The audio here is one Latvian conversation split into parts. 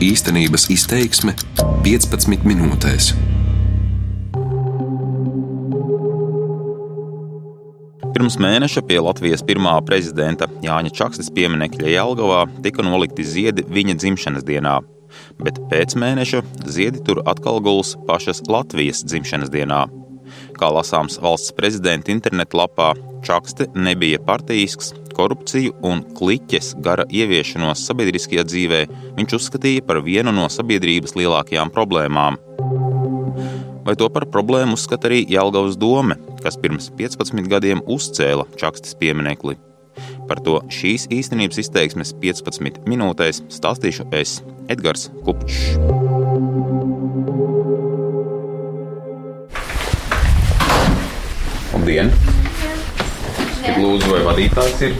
Īstenības izteiksme 15 minūtēs. Pirms mēneša pie Latvijas pirmā prezidenta Jāņa Čakstas pieminiekļa Jelgavā tika nolikti ziedi viņa dzimšanas dienā, bet pēc mēneša ziedi tur atkal guls pašas Latvijas dzimšanas dienā. Kā lasāms valsts prezidenta internetlapā, Čakste nebija partijisks, korupciju un kliķes gara ieviešanos sabiedriskajā dzīvē viņš uzskatīja par vienu no sabiedrības lielākajām problēmām. Vai to par problēmu uzskata arī Jelgavas doma, kas pirms 15 gadiem uzcēla Čakstes pieminekli? Par to šīs īstenības izteiksmes 15 minūtēs stāstīšu es, Edgars Kupčs. Labdien! Cik lūdzu, vai vadītājs ir?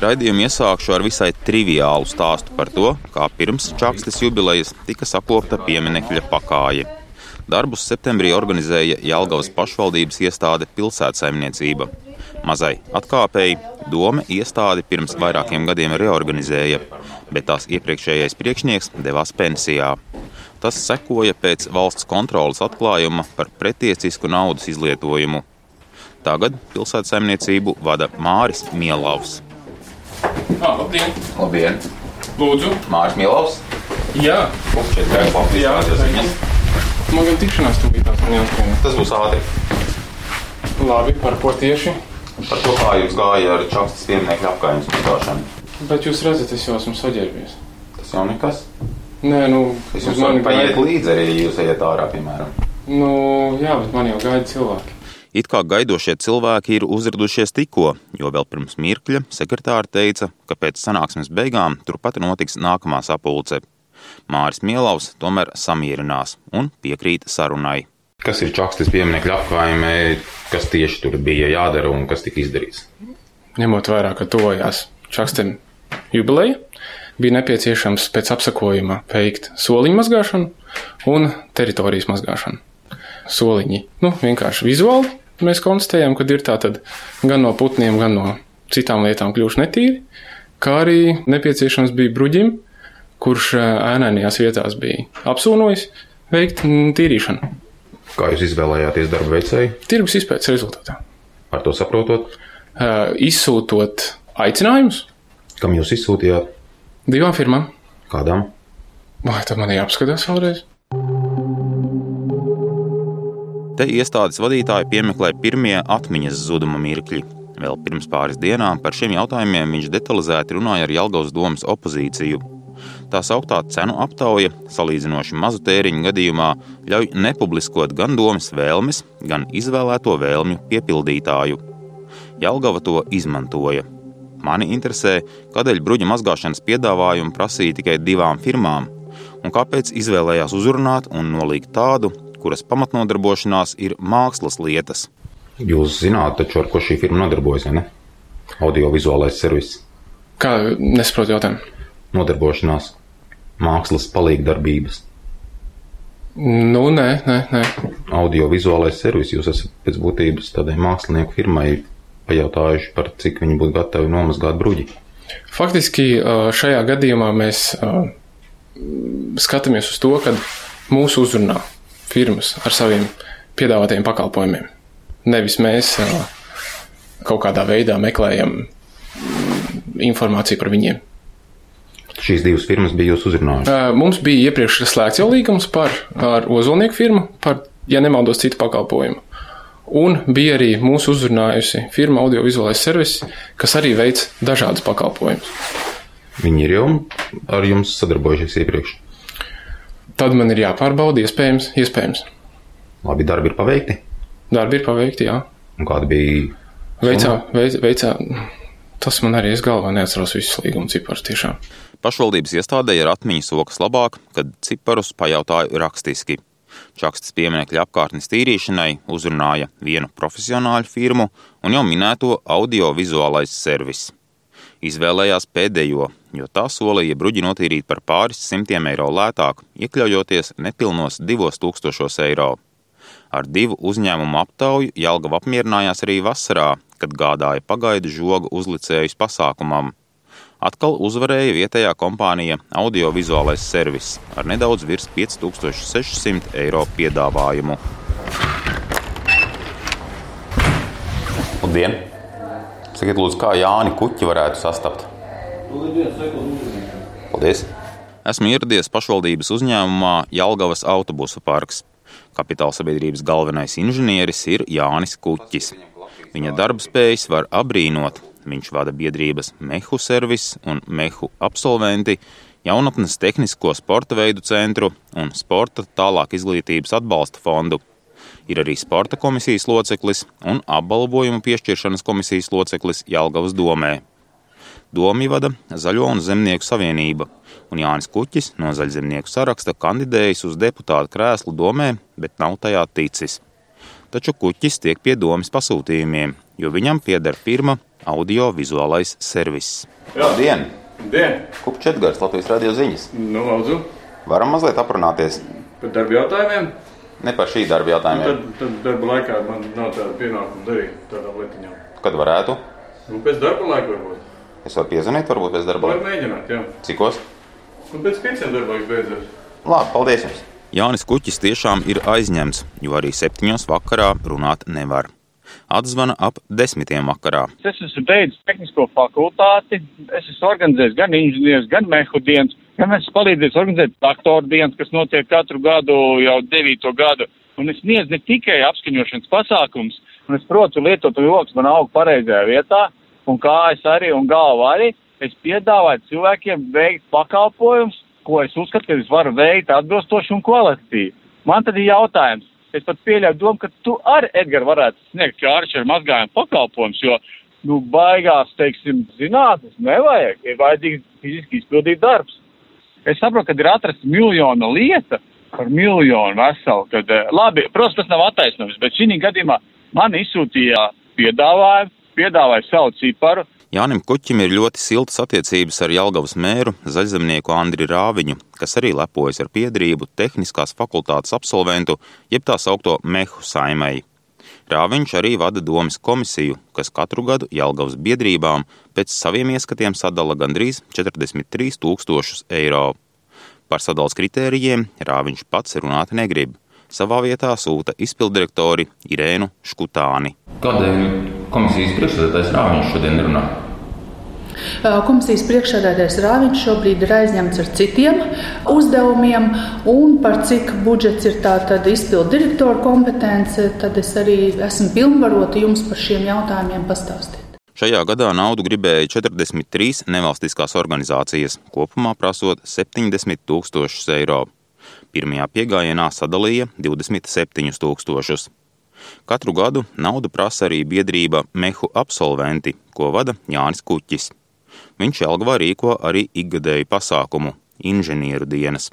Raidījumu iesākšu ar visai triviālu stāstu par to, kā pirms Čakstes jubilejas tika sakopta pieminekļa pakāja. Darbus septembrī organizēja Jelgavas pašvaldības iestāde pilsētsaimniecība. Mazai atkāpēji doma iestādi pirms vairākiem gadiem reorganizēja, bet tās iepriekšējais priekšnieks devās pensijā. Tas sekoja pēc valsts kontrolas atklājuma par pretiecisku naudas izlietojumu. Tagad pilsētsaimniecību vada Māris Mielavs. Ah, labdien! Labdien! Lūdzu! Mārcis Mielovs! Jā, ir kā tādas ziņas. man gan tikšanās bija tās man jāskan. Tas būs ātri. Labi, par ko tieši? Par to, kā jums gāja ar Čakstas pieminiekļa apgājumu smitošanu. Bet jūs redzat, es jau esmu saģērbies. Tas jau nekas. Nē, nu, Es uz jums varu paiet gaida. līdzi arī, ja jūs ejat ārā, piemēram. Nu, jā, bet man jau gaida cilvēki. It kā gaidošie cilvēki ir uzradušies tikko, jo vēl pirms mirkļa sekretāra teica, ka pēc sanāksmes beigām turpat notiks nākamā sapulce. Māris Mielavs tomēr samierinās un piekrīt sarunai. Kas ir Čakstas pieminiekļa apgājumē, kas tieši tur bija jādara un kas tika izdarīts? Ņemot vērā, ka tuvojās Čakstem jubileja, bija nepieciešams pēc apsakojuma veikt soliņu mazgāšanu un teritorijas mazgāšanu. Soliņi, nu, vienkārši vizuāli mēs konstatējam, ka ir tā tad gan no putniem, gan no citām lietām kļuvuši netīri, kā arī nepieciešams bija bruģim, kurš ā, ēnainajās vietās bija apsūnojis veikt tīrīšanu. Kā jūs izvēlējāties darba veicēju? Tirgus izpētes rezultātā. Ar to saprotot, Ā, Izsūtot aicinājumus kam jūs izsūtījāt, divām firmām. kādām? Vai tad man jāapskatās vēlreiz? Te iestādes vadītāji piemeklē pirmie atmiņas zuduma mirkļi. Vēl pirms pāris dienām par šiem jautājumiem viņš detalizēti runāja ar Jelgavas domas opozīciju. Tā sauktā cenu aptauja, salīdzinoši mazu tēriņu gadījumā, ļauj nepubliskot gan domas vēlmes, gan izvēlēto vēlmju piepildītāju. Jelgava to izmantoja. Mani interesē, kādēļ bruģa mazgāšanas piedāvājumu prasīja tikai divām firmām, un kāpēc izvēlējās uzrunāt un nolikt tādu, kuras pamatnodarbošanās ir mākslas lietas. Jūs zināt, taču ar ko šī firma nodarbojas, vai ne? Audiovizuālais servis, Kā nesaprotu jautājumu? nodarbošanās, mākslas palīgdarbības, Nu, nē, nē, nē. audiovizuālais servis. Jūs esat pēc būtības tādai mākslinieku firmai pajautājuši, par cik viņi būtu gatavi nomazgāt bruģi. Faktiski šajā gadījumā mēs skatāmies uz to, ka mūsu uzrunā firmas ar saviem piedāvātajiem pakalpojumiem. Nevis mēs kaut kādā veidā meklējam informāciju par viņiem. Šīs divas firmas bija jūs uzrunājušas. Ā, Mums bija iepriekš slēgts jau līgums par ar ozolnieku firmu, par, ja nemaldos, citu pakalpojumu. Un bija arī mūsu uzrunājusi firma audiovizuālais servis, kas arī veic dažādus pakalpojumus. Viņi ir jau ar jums sadarbojušies iepriekš. Tad man ir jāpārbauda, iespējams, iespējams. Labi, darbi ir paveikti. Darbi ir paveikti, jā. Un kāda bija Veicā, veic, veicā, tas man arī es galvā neatceros visus līguma ciparus tiešām. Pašvaldības iestādē ir atmiņas sokas labāk, kad ciparus pajautāju rakstiski. Čakstas pieminekļa apkārtnes tīrīšanai uzrunāja vienu profesionāļu firmu un jau minēto audio-vizuālais servis. Izvēlējās pēdējo, jo tā solīja bruģi notīrīt par pāris simtiem eiro lētāk, iekļaujoties nepilnos divos tūkstošos eiro. Ar divu uzņēmumu aptauju Jelgava apmierinājās arī vasarā, kad gādāja pagaidu žogu uzlicējus pasākumam. Atkal uzvarēja vietējā kompānija audiovizuālais servis ar nedaudz virs 5600 eiro piedāvājumu. Labdien! Sakiet, lūdzu, kā Jāni Kuķi varētu sastapt? Paldies! Esmu ieradies pašvaldības uzņēmumā Jelgavas autobusu parks. Kapitāla sabiedrības galvenais inženieris ir Jānis Kuķis. Viņa darbspējas var abrīnot, Viņš vada biedrības Mehu servis un Mehu absolventi, jaunatnes tehnisko sporta veidu centru un sporta tālāk izglītības atbalsta fondu. Ir arī sporta komisijas loceklis un apbalvojumu piešķiršanas komisijas loceklis Jelgavas domē. Domi vada Zaļo un Zemnieku savienība, un Jānis Kuķis no Zaļzemnieku saraksta kandidējis uz deputāta krēslu domē, bet nav tajā ticis. Taču Kuķis tiek pie domas pasūtījumiem, jo viņam pieder firma audio-vizuālais serviss. Labdien! Dien! Kupčs Edgars, Latvijas radio ziņas. Nu, lūdzu. Varam mazliet aprunāties? Par darba jautājumiem? Ne par šī darba jautājumiem. Nu, tad, tad darba laikā man nav tāda pienākuma darīt tādām lietiņām. Kad varētu? Nu, pēc darba laika varbūt. Es varu piezvanīt, varbūt pēc darba laika. Var mēģināt, jā. Cikos? Nu, pēc pieciem darba laiks beidzas. Labi, paldies jums! Jānis Kuķis tiešām ir aizņemts, jo arī septiņos vakarā runāt nevar atzvana ap desmitiem vakarā. Es esmu beidzis tehnisko fakultāti, es esmu organizējis gan inženieris, gan mehudienas, gan esmu palīdzējis organizēt traktoru dienas, kas notiek katru gadu jau devīto gadu. Un es sniedzu ne tikai apskaņošanas pasākums, un es protu lietot joks, man aug pareizajā vietā, un kājas arī, un galva arī. Es piedāvāju cilvēkiem veikt pakalpojumus, ko es uzskatu, ka es varu veikt atbilstoši un kvalitatīvi. Man tad ir jautājums, Es pat pieļauju domu, ka tu arī, Edgar, varētu sniegt kāršu ar mazgājumu pakalpojumus, jo, nu, baigās, teiksim, zinātnes nevajag, ir vajadzīgs fiziski izpildīt darbs. Es saprotu, ka ir atrasta miljona lieta par miljonu veselu, kad, eh, labi, protams, tas nav attaisnojums, bet šī gadījumā man izsūtīja piedāvājumu, piedāvāja savu ciparu, Jānim Kuķim ir ļoti siltas attiecības ar Jelgavas mēru zaļzemnieku Andri Rāviņu, kas arī lepojas ar piedrību tehniskās fakultātes absolventu, jeb tā saukto mehu saimai. Rāviņš arī vada domas komisiju, kas katru gadu Jelgavas biedrībām pēc saviem ieskatiem sadala gandrīz 43 tūkstošus eiro. Par sadalas kritērijiem Rāviņš pats runāt negrib. Savā vietā sūta izpildirektori Irēnu Škutāni. Kādēļ komisijas priekšsēdētājs Rāviņš šodien runā? Komisijas priekšsēdētājs Rāviņš šobrīd ir aizņemts ar citiem uzdevumiem, un par cik budžets ir izpildu direktora kompetence, tad es arī esmu pilnvarota jums par šiem jautājumiem pastāstīt. Šajā gadā naudu gribēja 43 nevalstiskās organizācijas, kopumā prasot 70 tūkstošus eiro. Pirmajā piegājienā sadalīja 27 tūkstošus. Katru gadu naudu prasa arī biedrība Mehu absolventi, ko vada Jānis Kuķis. Viņš Jelgavā rīko arī ikgadēju pasākumu - inženieru dienas.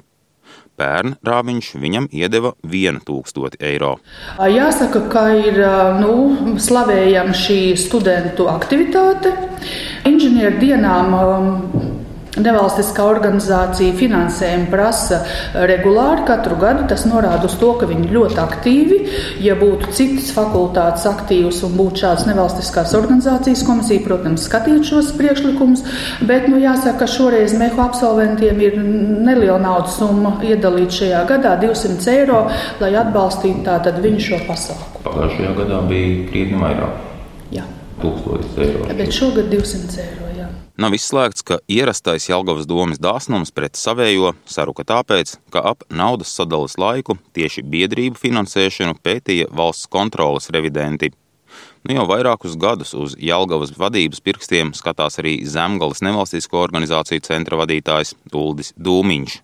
Pērn rāviņš viņam iedeva 1000 eiro. Jāsaka, ka ir nu, slavējama šī studentu aktivitāte. Inženieru dienām Nevalstiskā organizācija finansējumu prasa regulāri katru gadu. Tas norāda uz to, ka viņi ļoti aktīvi. Ja būtu citas fakultātes aktīvas un būtu šādas nevalstiskās organizācijas komisija, protams, skatītu šos priekšlikumus. Bet nu, jāsaka, ka šoreiz mehu absolventiem ir neliela naudas summa iedalīta šajā gadā - 200 eiro, lai atbalstītu tātad viņu šo pasākumu. Pagājušajā gadā bija krietni vairāk. Jā. 1000 eiro. Bet šogad 200 eiro. Nav izslēgts, ka ierastais Jelgavas domas dāsnums pret savējo saruka tāpēc, ka ap naudas sadalas laiku tieši biedrību finansēšanu pētīja valsts kontrolas revidenti. Nu jau vairākus gadus uz Jelgavas vadības pirkstiem skatās arī Zemgales nevalstisko organizāciju centra vadītājs Uldis Dūmiņš.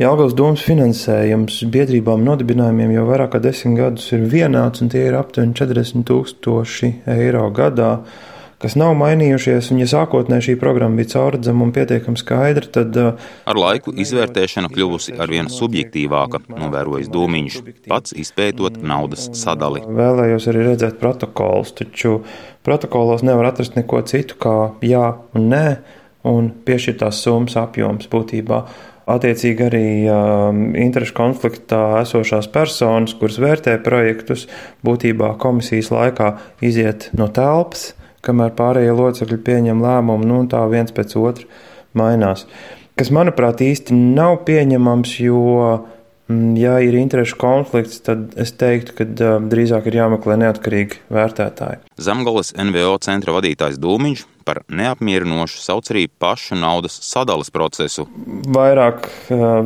Jelgavas domas finansējums biedrībām nodibinājumiem jau vairāk kā desmit gadus ir vienāds, un tie ir aptuveni 40 tūkstoši eiro gadā kas nav mainījušies, un ja sākotnēji šī programma bija caurredzama un pietiekami skaidra, tad. Uh, Ar laiku izvērtēšana kļuvusi arvien subjektīvāka, novērojis Dūmiņš, pats izpētot naudas sadali. Vēlējos arī redzēt protokolus, taču protokolos nevar atrast neko citu kā jā un nē, un piešķirtās summas apjoms būtībā. Attiecīgi arī um, interešu konfliktā esošās personas, kuras vērtē projektus, būtībā komisijas laikā iziet no telpas kamēr pārējie locekļi pieņem lēmumu, nu tā viens pēc otra mainās. Kas, manuprāt, īsti nav pieņemams, jo, mm, ja ir interešu konflikts, tad es teiktu, ka drīzāk ir jāmeklē neatkarīgi vērtētāji. Zemgales NVO centra vadītājs Dūmiņš par neapmierinošu sauc arī pašu naudas sadales procesu. Vairāk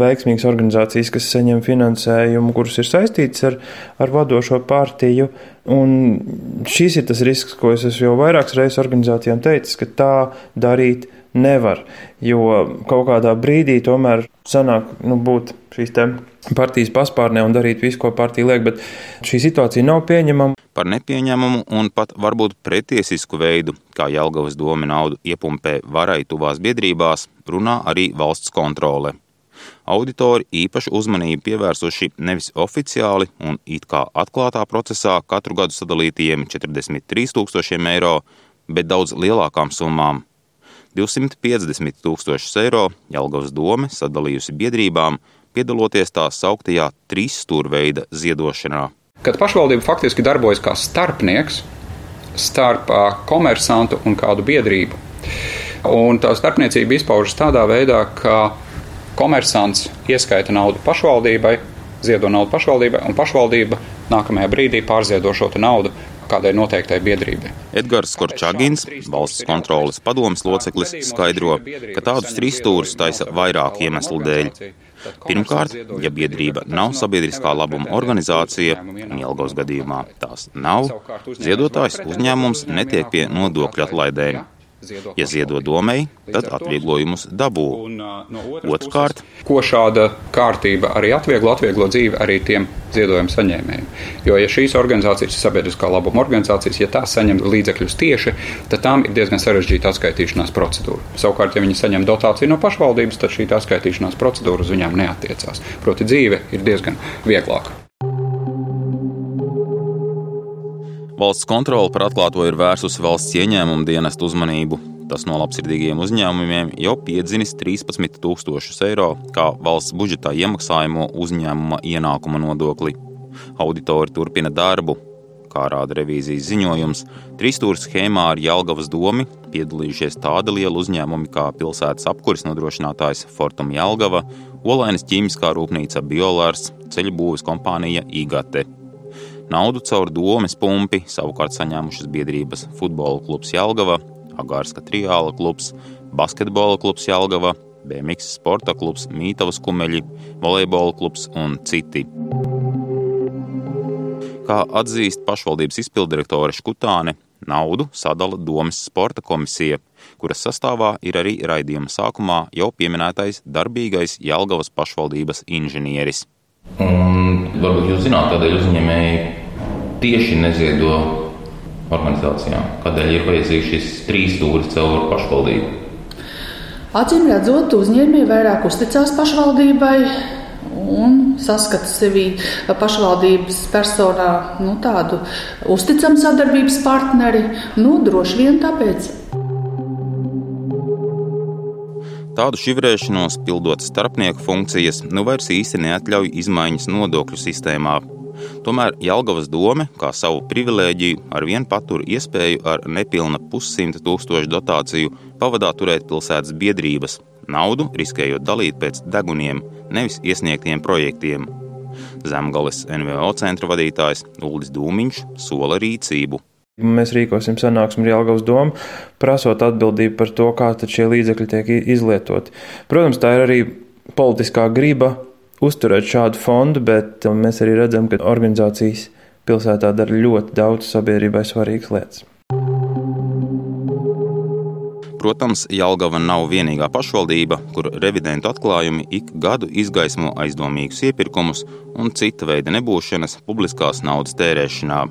veiksmīgas organizācijas, kas saņem finansējumu, kurus ir saistīts ar, ar vadošo partiju. Un šis ir tas risks, ko es jau vairākas reizes organizācijām teicis, ka tā darīt nevar. Jo kaut kādā brīdī tomēr sanāk nu, būt šīs partijas paspārnē un darīt visu, ko partija liek, bet šī situācija nav pieņemama. Par nepieņemamu un pat varbūt pretiesisku veidu, kā Jelgavas doma naudu iepumpē varai tuvās biedrībās, runā arī valsts kontrole. Auditori īpašu uzmanību pievērsuši nevis oficiāli un it kā atklātā procesā katru gadu sadalītajiem 43 tūkstošiem eiro, bet daudz lielākām summām 250 tūkstošus eiro Jelgavas dome sadalījusi biedrībām, piedaloties tā sauktajā trīs stūrveida ziedošanā. Kad pašvaldība faktiski darbojas kā starpnieks starp komersantu un kādu biedrību, un tā starpniecība izpaužas tādā veidā, ka komersants ieskaita naudu pašvaldībai, ziedo naudu pašvaldībai, un pašvaldība nākamajā brīdī pārziedo šo naudu kādai noteiktai biedrībai. Edgars Korčagins, valsts kontrolas padomas loceklis, skaidro, ka tādus trīs stūrus taisa vairāk iemeslu dēļ. Pirmkārt, ja biedrība nav sabiedriskā labuma organizācija, un Jelgavas gadījumā tās nav, ziedotājs uzņēmums netiek pie nodokļu atlaidēm. Ja ziedo domai, tad atvieglojumus dabū. Otrkārt, ko šāda kārtība arī atvieglo, atvieglo dzīvi arī tiem ziedojumu saņēmējiem. Jo, ja šīs organizācijas sabiedriskā labuma organizācijas, ja tās saņem līdzekļus tieši, tad tām ir diezgan sarežģīta atskaitīšanās procedūra. Savukārt, ja viņi saņem dotāciju no pašvaldības, tad šī atskaitīšanās procedūra uz viņām neatiecās. Proti, dzīve ir diezgan vieglāka. Valsts kontrole par atklāto ir vērsusi valsts ieņēmumu dienestu uzmanību. Tas no labsirdīgiem uzņēmumiem jau piedzinis 13,000 eiro kā valsts budžetā iemaksājamo uzņēmuma ienākuma nodokli. Auditori turpina darbu. Kā rāda revīzijas ziņojums, trīsstūra schēmā ar Jālgavas domu piedalījušies tādi lieli uzņēmumi kā pilsētas apkuras nodrošinātājs Fortum Jālgava, Olainas ķīmiskā rūpnīca Biolārs, ceļu būvniecības kompānija Igate. Naudu caur domes pumpi savukārt saņēmušas biedrības futbola klubs Jelgava, Agārska triāla klubs, basketbola klubs Jelgava, BMX sporta klubs Mītavas kumeļi, volejbola klubs un citi. Kā atzīst pašvaldības izpildirektore Škutāne, naudu sadala domas sporta komisija, kuras sastāvā ir arī raidījuma sākumā jau pieminētais darbīgais Jelgavas pašvaldības inženieris. Un varbūt jūs zināt, kādēļ uzņēmēji tieši neziedo organizācijām? Kādēļ ir vajadzīgs šis trīs stūris caur pašvaldību? Acīm redzot, uzņēmēji vairāk uzticās pašvaldībai un saskata sevi pašvaldības personā nu, tādu uzticamu sadarbības partneri. Nu, droši vien tāpēc. Tādu šivrēšanos, pildot starpnieku funkcijas, nu vairs īsti neatļauj izmaiņas nodokļu sistēmā. Tomēr Jelgavas doma, kā savu privilēģiju, ar vienu patur iespēju ar nepilna pussimta tūkstošu dotāciju pavadā turēt pilsētas biedrības, naudu riskējot dalīt pēc deguniem, nevis iesniegtiem projektiem. Zemgales NVO centra vadītājs Uldis Dūmiņš sola rīcību. Mēs rīkosim sanāksmi Jālgavas domu, prasot atbildību par to, kā šie līdzekļi tiek izlietoti. Protams, tā ir arī politiskā griba uzturēt šādu fondu, bet um, mēs arī redzam, ka organizācijas pilsētā dara ļoti daudz sabiedrībai svarīgas lietas. Protams, Jālgava nav vienīgā pašvaldība, kur revidentu atklājumi ik gadu izgaismo aizdomīgus iepirkumus un cita veida nebūšanas publiskās naudas tērēšanā.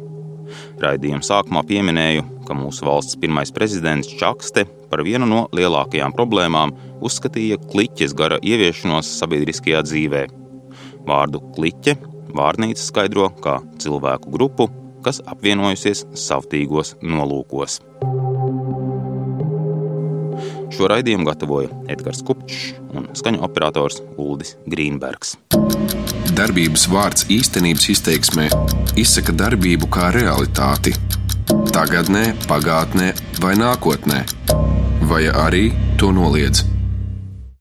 Raidījuma sākumā pieminēju, ka mūsu valsts pirmais prezidents Čakste par vienu no lielākajām problēmām uzskatīja kliķes gara ieviešanos sabiedriskajā dzīvē. Vārdu kliķe vārnīca skaidro kā cilvēku grupu, kas apvienojusies savtīgos nolūkos. Šo raidījumu gatavoja Edgars Kupčs un skaņu operators Uldis Grīnbergs. Darbības vārds īstenības izteiksmē izsaka darbību kā realitāti tagadnē, pagātnē vai nākotnē, vai arī to noliedz.